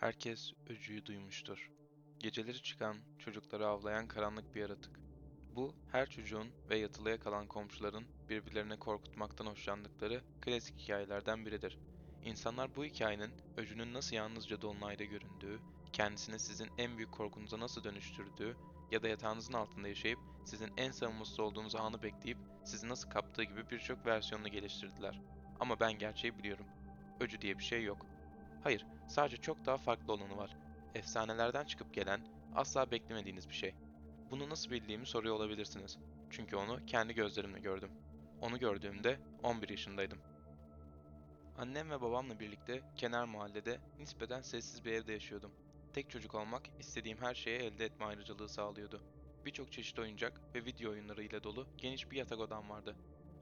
Herkes öcüyü duymuştur. Geceleri çıkan, çocukları avlayan karanlık bir yaratık. Bu, her çocuğun ve yatılıya kalan komşuların birbirlerini korkutmaktan hoşlandıkları klasik hikayelerden biridir. İnsanlar bu hikayenin öcünün nasıl yalnızca dolunayda göründüğü, kendisini sizin en büyük korkunuza nasıl dönüştürdüğü ya da yatağınızın altında yaşayıp sizin en savunmasız olduğunuz anı bekleyip sizi nasıl kaptığı gibi birçok versiyonunu geliştirdiler. Ama ben gerçeği biliyorum. Öcü diye bir şey yok. Hayır, sadece çok daha farklı olanı var. Efsanelerden çıkıp gelen, asla beklemediğiniz bir şey. Bunu nasıl bildiğimi soruyor olabilirsiniz. Çünkü onu kendi gözlerimle gördüm. Onu gördüğümde 11 yaşındaydım. Annem ve babamla birlikte kenar mahallede nispeten sessiz bir evde yaşıyordum. Tek çocuk olmak istediğim her şeyi elde etme ayrıcalığı sağlıyordu. Birçok çeşit oyuncak ve video oyunları ile dolu geniş bir yatak odam vardı.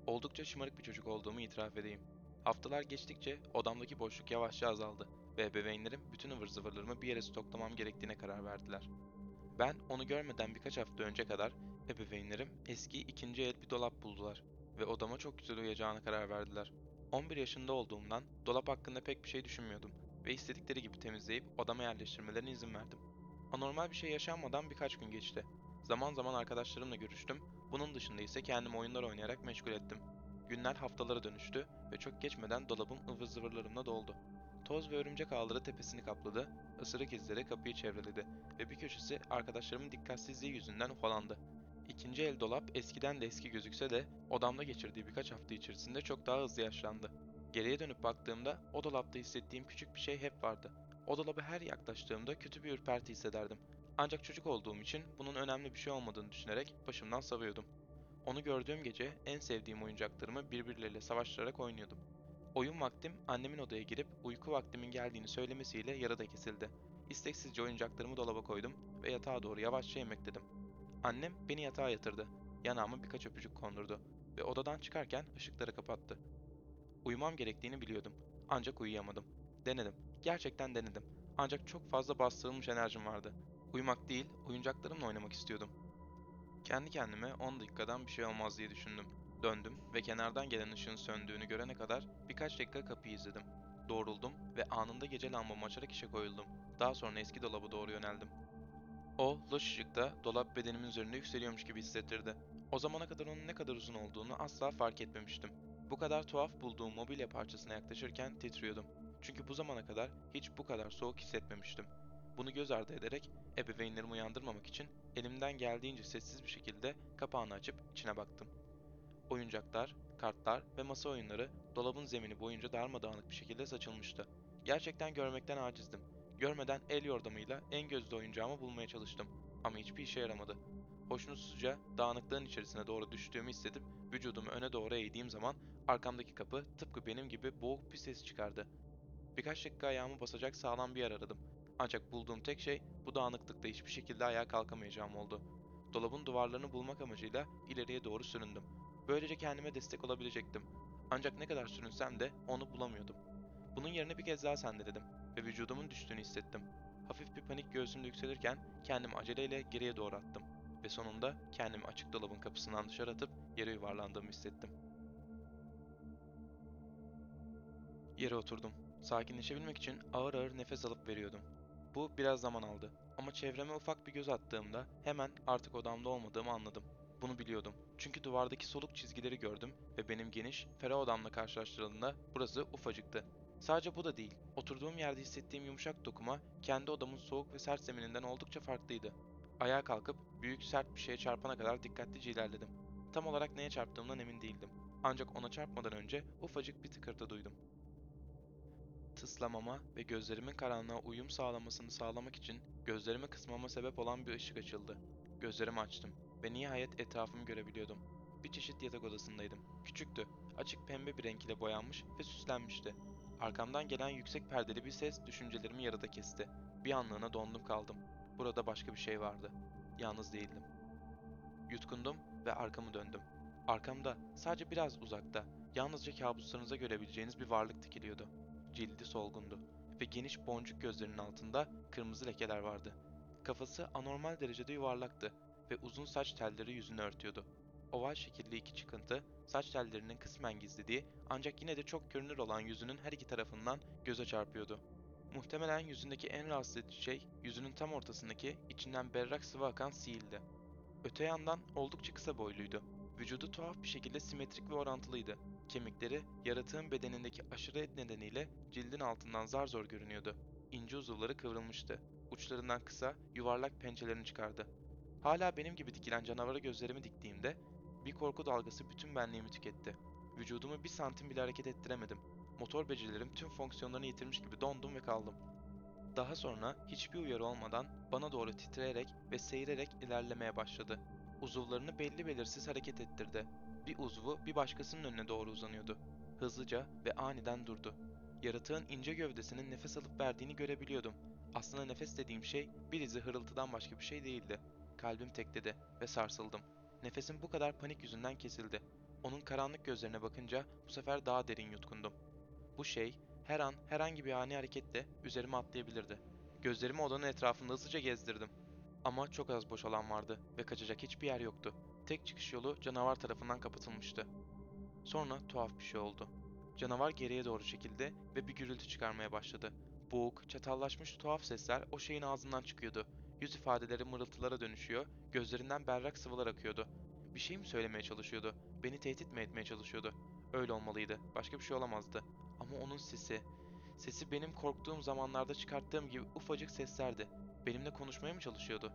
Oldukça şımarık bir çocuk olduğumu itiraf edeyim. Haftalar geçtikçe odamdaki boşluk yavaşça azaldı ve ebeveynlerim bütün ıvır zıvırlarımı bir yere stoklamam gerektiğine karar verdiler. Ben onu görmeden birkaç hafta önce kadar ebeveynlerim eski ikinci el bir dolap buldular ve odama çok güzel uyacağına karar verdiler. 11 yaşında olduğumdan dolap hakkında pek bir şey düşünmüyordum ve istedikleri gibi temizleyip odama yerleştirmelerine izin verdim. Anormal bir şey yaşanmadan birkaç gün geçti. Zaman zaman arkadaşlarımla görüştüm, bunun dışında ise kendimi oyunlar oynayarak meşgul ettim. Günler haftalara dönüştü ve çok geçmeden dolabım ıvır zıvırlarımla doldu. Toz ve örümcek ağları tepesini kapladı, ısırık izleri kapıyı çevreledi ve bir köşesi arkadaşlarımın dikkatsizliği yüzünden ufalandı. İkinci el dolap eskiden de eski gözükse de odamda geçirdiği birkaç hafta içerisinde çok daha hızlı yaşlandı. Geriye dönüp baktığımda o dolapta hissettiğim küçük bir şey hep vardı. O dolaba her yaklaştığımda kötü bir ürperti hissederdim. Ancak çocuk olduğum için bunun önemli bir şey olmadığını düşünerek başımdan savıyordum. Onu gördüğüm gece en sevdiğim oyuncaklarımı birbirleriyle savaştırarak oynuyordum. Oyun vaktim annemin odaya girip uyku vaktimin geldiğini söylemesiyle yarıda kesildi. İsteksizce oyuncaklarımı dolaba koydum ve yatağa doğru yavaşça emekledim. Annem beni yatağa yatırdı. Yanağıma birkaç öpücük kondurdu ve odadan çıkarken ışıkları kapattı. Uyumam gerektiğini biliyordum. Ancak uyuyamadım. Denedim. Gerçekten denedim. Ancak çok fazla bastırılmış enerjim vardı. Uyumak değil, oyuncaklarımla oynamak istiyordum. Kendi kendime 10 dakikadan bir şey olmaz diye düşündüm. Döndüm ve kenardan gelen ışığın söndüğünü görene kadar birkaç dakika kapıyı izledim. Doğruldum ve anında gece lambamı açarak işe koyuldum. Daha sonra eski dolaba doğru yöneldim. O, loş ışıkta dolap bedenimin üzerinde yükseliyormuş gibi hissettirdi. O zamana kadar onun ne kadar uzun olduğunu asla fark etmemiştim. Bu kadar tuhaf bulduğum mobilya parçasına yaklaşırken titriyordum. Çünkü bu zamana kadar hiç bu kadar soğuk hissetmemiştim. Bunu göz ardı ederek ebeveynlerimi uyandırmamak için elimden geldiğince sessiz bir şekilde kapağını açıp içine baktım. Oyuncaklar, kartlar ve masa oyunları dolabın zemini boyunca darmadağınık bir şekilde saçılmıştı. Gerçekten görmekten acizdim. Görmeden el yordamıyla en gözde oyuncağımı bulmaya çalıştım ama hiçbir işe yaramadı. Hoşnutsuzca dağınıklığın içerisine doğru düştüğümü hissedip vücudumu öne doğru eğdiğim zaman arkamdaki kapı tıpkı benim gibi boğuk bir ses çıkardı. Birkaç dakika ayağımı basacak sağlam bir yer aradım. Ancak bulduğum tek şey bu dağınıklıkta hiçbir şekilde ayağa kalkamayacağım oldu. Dolabın duvarlarını bulmak amacıyla ileriye doğru süründüm. Böylece kendime destek olabilecektim. Ancak ne kadar sürünsem de onu bulamıyordum. Bunun yerine bir kez daha sendeledim ve vücudumun düştüğünü hissettim. Hafif bir panik göğsümde yükselirken kendimi aceleyle geriye doğru attım ve sonunda kendimi açık dolabın kapısından dışarı atıp yere yuvarlandığımı hissettim. Yere oturdum. Sakinleşebilmek için ağır ağır nefes alıp veriyordum. Bu biraz zaman aldı ama çevreme ufak bir göz attığımda hemen artık odamda olmadığımı anladım. Bunu biliyordum. Çünkü duvardaki soluk çizgileri gördüm ve benim geniş, ferah odamla karşılaştırıldığında burası ufacıktı. Sadece bu da değil. Oturduğum yerde hissettiğim yumuşak dokuma kendi odamın soğuk ve sert zemininden oldukça farklıydı. Ayağa kalkıp büyük sert bir şeye çarpana kadar dikkatlice ilerledim. Tam olarak neye çarptığımdan emin değildim. Ancak ona çarpmadan önce ufacık bir tıkırtı duydum. Tıslamama ve gözlerimin karanlığa uyum sağlamasını sağlamak için gözlerimi kısmama sebep olan bir ışık açıldı. Gözlerimi açtım ve nihayet etrafımı görebiliyordum. Bir çeşit yatak odasındaydım. Küçüktü, açık pembe bir renk ile boyanmış ve süslenmişti. Arkamdan gelen yüksek perdeli bir ses düşüncelerimi yarıda kesti. Bir anlığına dondum kaldım. Burada başka bir şey vardı. Yalnız değildim. Yutkundum ve arkamı döndüm. Arkamda, sadece biraz uzakta, yalnızca kabuslarınıza görebileceğiniz bir varlık dikiliyordu. Cildi solgundu ve geniş boncuk gözlerinin altında kırmızı lekeler vardı. Kafası anormal derecede yuvarlaktı ve uzun saç telleri yüzünü örtüyordu. Oval şekilli iki çıkıntı, saç tellerinin kısmen gizlediği ancak yine de çok görünür olan yüzünün her iki tarafından göze çarpıyordu. Muhtemelen yüzündeki en rahatsız edici şey, yüzünün tam ortasındaki, içinden berrak sıvı akan siildi. Öte yandan oldukça kısa boyluydu. Vücudu tuhaf bir şekilde simetrik ve orantılıydı. Kemikleri, yaratığın bedenindeki aşırı et nedeniyle cildin altından zar zor görünüyordu. İnce uzuvları kıvrılmıştı. Uçlarından kısa, yuvarlak pençelerini çıkardı. Hala benim gibi dikilen canavara gözlerimi diktiğimde, bir korku dalgası bütün benliğimi tüketti. Vücudumu bir santim bile hareket ettiremedim. Motor becerilerim tüm fonksiyonlarını yitirmiş gibi dondum ve kaldım. Daha sonra hiçbir uyarı olmadan bana doğru titreyerek ve seyirerek ilerlemeye başladı. Uzuvlarını belli belirsiz hareket ettirdi. Bir uzvu bir başkasının önüne doğru uzanıyordu. Hızlıca ve aniden durdu. Yaratığın ince gövdesinin nefes alıp verdiğini görebiliyordum. Aslında nefes dediğim şey bir dizi hırıltıdan başka bir şey değildi. Kalbim tekledi ve sarsıldım. Nefesim bu kadar panik yüzünden kesildi. Onun karanlık gözlerine bakınca bu sefer daha derin yutkundum. Bu şey her an herhangi bir ani hareketle üzerime atlayabilirdi. Gözlerimi odanın etrafında hızlıca gezdirdim. Ama çok az boş alan vardı ve kaçacak hiçbir yer yoktu. Tek çıkış yolu canavar tarafından kapatılmıştı. Sonra tuhaf bir şey oldu. Canavar geriye doğru çekildi ve bir gürültü çıkarmaya başladı. Boğuk, çatallaşmış tuhaf sesler o şeyin ağzından çıkıyordu. Yüz ifadeleri mırıltılara dönüşüyor, gözlerinden berrak sıvılar akıyordu. Bir şey mi söylemeye çalışıyordu? Beni tehdit mi etmeye çalışıyordu? Öyle olmalıydı. Başka bir şey olamazdı. Ama onun sesi... Sesi benim korktuğum zamanlarda çıkarttığım gibi ufacık seslerdi. Benimle konuşmaya mı çalışıyordu?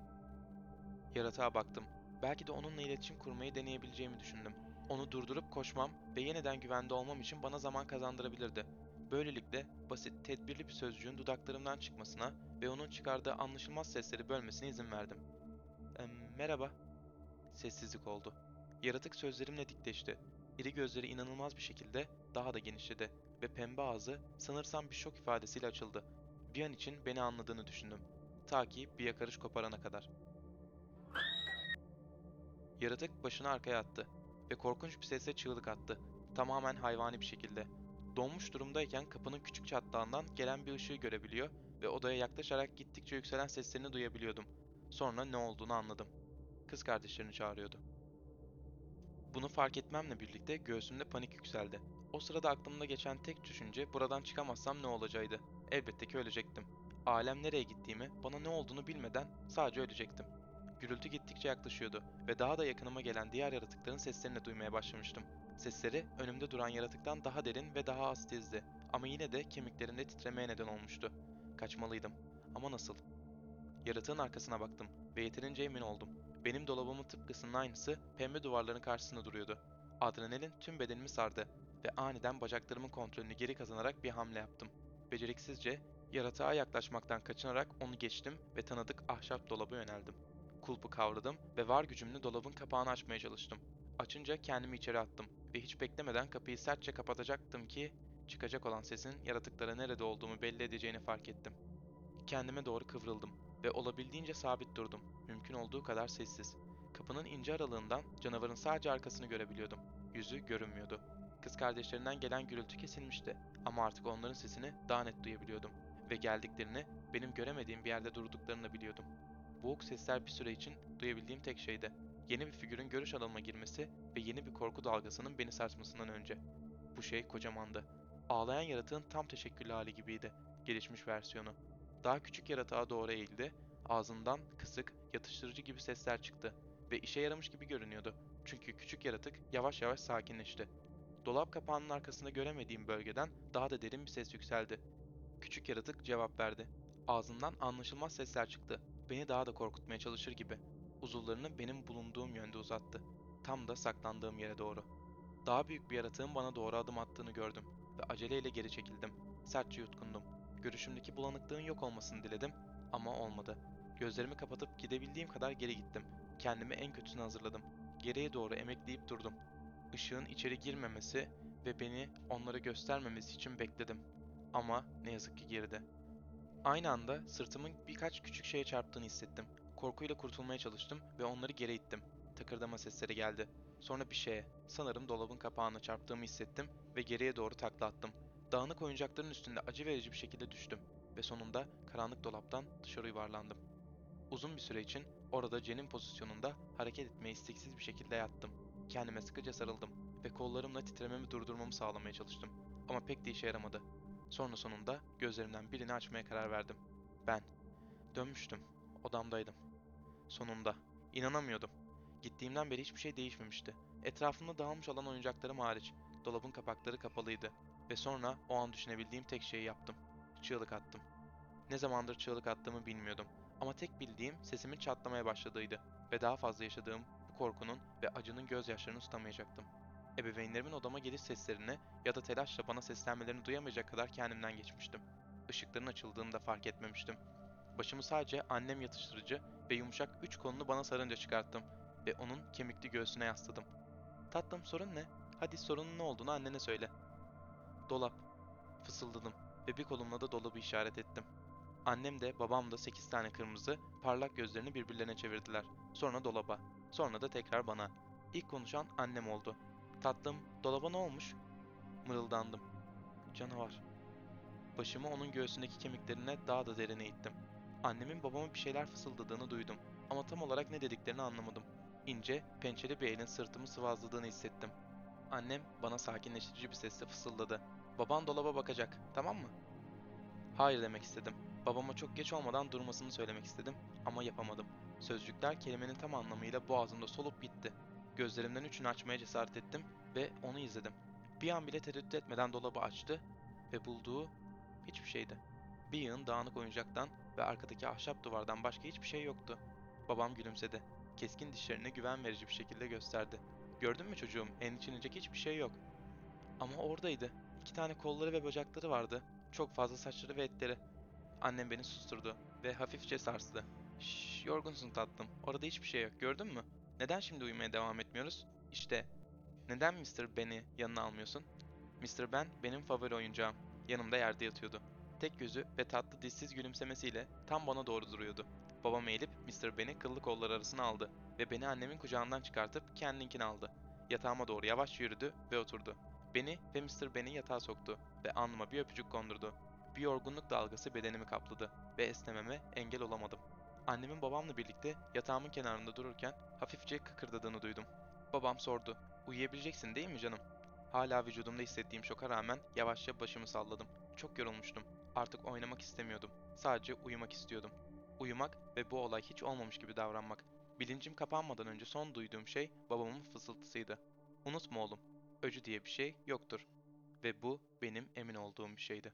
Yaratığa baktım. Belki de onunla iletişim kurmayı deneyebileceğimi düşündüm. Onu durdurup koşmam ve yeniden güvende olmam için bana zaman kazandırabilirdi. Böylelikle basit, tedbirli bir sözcüğün dudaklarımdan çıkmasına ve onun çıkardığı anlaşılmaz sesleri bölmesine izin verdim. "Em, merhaba. Sessizlik oldu. Yaratık sözlerimle dikleşti. İri gözleri inanılmaz bir şekilde daha da genişledi ve pembe ağzı sanırsam bir şok ifadesiyle açıldı. Bir an için beni anladığını düşündüm. Ta ki bir yakarış koparana kadar. Yaratık başını arkaya attı ve korkunç bir sesle çığlık attı. Tamamen hayvani bir şekilde. Donmuş durumdayken kapının küçük çatlağından gelen bir ışığı görebiliyor ve odaya yaklaşarak gittikçe yükselen seslerini duyabiliyordum. Sonra ne olduğunu anladım. Kız kardeşlerini çağırıyordu. Bunu fark etmemle birlikte göğsümde panik yükseldi. O sırada aklımda geçen tek düşünce buradan çıkamazsam ne olacağıydı. Elbette ki ölecektim. Alem nereye gittiğimi, bana ne olduğunu bilmeden sadece ölecektim. Gürültü gittikçe yaklaşıyordu ve daha da yakınıma gelen diğer yaratıkların seslerini duymaya başlamıştım. Sesleri önümde duran yaratıktan daha derin ve daha az tizdi ama yine de kemiklerimde titremeye neden olmuştu. Kaçmalıydım. Ama nasıl? Yaratığın arkasına baktım ve yeterince emin oldum. Benim dolabımın tıpkısının aynısı pembe duvarların karşısında duruyordu. Adrenalin tüm bedenimi sardı ve aniden bacaklarımın kontrolünü geri kazanarak bir hamle yaptım. Beceriksizce yaratığa yaklaşmaktan kaçınarak onu geçtim ve tanıdık ahşap dolaba yöneldim. Kulpu kavradım ve var gücümle dolabın kapağını açmaya çalıştım. Açınca kendimi içeri attım ve hiç beklemeden kapıyı sertçe kapatacaktım ki çıkacak olan sesin yaratıklara nerede olduğumu belli edeceğini fark ettim. Kendime doğru kıvrıldım ve olabildiğince sabit durdum. Mümkün olduğu kadar sessiz. Kapının ince aralığından canavarın sadece arkasını görebiliyordum. Yüzü görünmüyordu. Kız kardeşlerinden gelen gürültü kesilmişti ama artık onların sesini daha net duyabiliyordum ve geldiklerini benim göremediğim bir yerde durduklarını biliyordum. Boğuk sesler bir süre için duyabildiğim tek şeydi. Yeni bir figürün görüş alanıma girmesi ve yeni bir korku dalgasının beni sarsmasından önce. Bu şey kocamandı. Ağlayan yaratığın tam teşekküllü hali gibiydi. Gelişmiş versiyonu. Daha küçük yaratığa doğru eğildi. Ağzından kısık, yatıştırıcı gibi sesler çıktı ve işe yaramış gibi görünüyordu. Çünkü küçük yaratık yavaş yavaş sakinleşti. Dolap kapağının arkasında göremediğim bölgeden daha da derin bir ses yükseldi. Küçük yaratık cevap verdi. Ağzından anlaşılmaz sesler çıktı. Beni daha da korkutmaya çalışır gibi. Uzuvlarını benim bulunduğum yönde uzattı. Tam da saklandığım yere doğru. Daha büyük bir yaratığın bana doğru adım attığını gördüm ve aceleyle geri çekildim. Sertçe yutkundum. Görüşümdeki bulanıklığın yok olmasını diledim ama olmadı. Gözlerimi kapatıp gidebildiğim kadar geri gittim. Kendimi en kötüsüne hazırladım. Geriye doğru emekleyip durdum. Işığın içeri girmemesi ve beni onlara göstermemesi için bekledim. Ama ne yazık ki girdi. Aynı anda sırtımın birkaç küçük şeye çarptığını hissettim. Korkuyla kurtulmaya çalıştım ve onları geri ittim. Takırdama sesleri geldi. Sonra bir şeye, sanırım dolabın kapağına çarptığımı hissettim ve geriye doğru takla attım. Dağınık oyuncakların üstünde acı verici bir şekilde düştüm ve sonunda karanlık dolaptan dışarı yuvarlandım. Uzun bir süre için orada cenin pozisyonunda hareket etmeye isteksiz bir şekilde yattım. Kendime sıkıca sarıldım ve kollarımla titrememi durdurmamı sağlamaya çalıştım. Ama pek de işe yaramadı. Sonra sonunda gözlerimden birini açmaya karar verdim. Ben. Dönmüştüm. Odamdaydım. Sonunda. İnanamıyordum. Gittiğimden beri hiçbir şey değişmemişti. Etrafımda dağılmış olan oyuncaklarım hariç. Dolabın kapakları kapalıydı. Ve sonra o an düşünebildiğim tek şeyi yaptım. Çığlık attım. Ne zamandır çığlık attığımı bilmiyordum. Ama tek bildiğim sesimin çatlamaya başladığıydı. Ve daha fazla yaşadığım bu korkunun ve acının gözyaşlarını tutamayacaktım. Ebeveynlerimin odama geliş seslerini ya da telaşla bana seslenmelerini duyamayacak kadar kendimden geçmiştim. Işıkların açıldığını da fark etmemiştim. Başımı sadece annem yatıştırıcı ve yumuşak üç kolunu bana sarınca çıkarttım ve onun kemikli göğsüne yasladım. Tatlım sorun ne? Hadi sorunun ne olduğunu annene söyle. Dolap. Fısıldadım ve bir kolumla da dolabı işaret ettim. Annem de babam da sekiz tane kırmızı, parlak gözlerini birbirlerine çevirdiler. Sonra dolaba. Sonra da tekrar bana. İlk konuşan annem oldu. Tatlım, dolaba ne olmuş? Mırıldandım. Canavar. Başımı onun göğsündeki kemiklerine daha da derine ittim. Annemin babama bir şeyler fısıldadığını duydum ama tam olarak ne dediklerini anlamadım. İnce, pençeli bir elin sırtımı sıvazladığını hissettim. Annem bana sakinleştirici bir sesle fısıldadı. Baban dolaba bakacak, tamam mı? Hayır demek istedim. Babama çok geç olmadan durmasını söylemek istedim ama yapamadım. Sözcükler kelimenin tam anlamıyla boğazımda solup gitti. Gözlerimden üçünü açmaya cesaret ettim ve onu izledim. Bir an bile tereddüt etmeden dolabı açtı ve bulduğu hiçbir şeydi. Bir yığın dağınık oyuncaktan ve arkadaki ahşap duvardan başka hiçbir şey yoktu. Babam gülümsedi. Keskin dişlerini güven verici bir şekilde gösterdi. Gördün mü çocuğum, endişelenecek hiçbir şey yok. Ama oradaydı. İki tane kolları ve bacakları vardı. Çok fazla saçları ve etleri. Annem beni susturdu ve hafifçe sarstı. Şşş, yorgunsun tatlım. Orada hiçbir şey yok. Gördün mü? Neden şimdi uyumaya devam etmiyoruz? İşte. Neden Mr. Ben'i yanına almıyorsun? Mr. Ben benim favori oyuncağım. Yanımda yerde yatıyordu. Tek gözü ve tatlı dişsiz gülümsemesiyle tam bana doğru duruyordu. Babam eğilip Mr. Ben'i kıllı kollar arasına aldı ve beni annemin kucağından çıkartıp kendinkini aldı. Yatağıma doğru yavaşça yürüdü ve oturdu. Beni ve Mr. Ben'i yatağa soktu ve alnıma bir öpücük kondurdu. Bir yorgunluk dalgası bedenimi kapladı ve esnememe engel olamadım. Annemin babamla birlikte yatağımın kenarında dururken hafifçe kıkırdadığını duydum. Babam sordu. Uyuyabileceksin değil mi canım? Hala vücudumda hissettiğim şoka rağmen yavaşça başımı salladım. Çok yorulmuştum. Artık oynamak istemiyordum. Sadece uyumak istiyordum. Uyumak ve bu olay hiç olmamış gibi davranmak. Bilincim kapanmadan önce son duyduğum şey babamın fısıltısıydı. Unutma oğlum, öcü diye bir şey yoktur. Ve bu benim emin olduğum bir şeydi.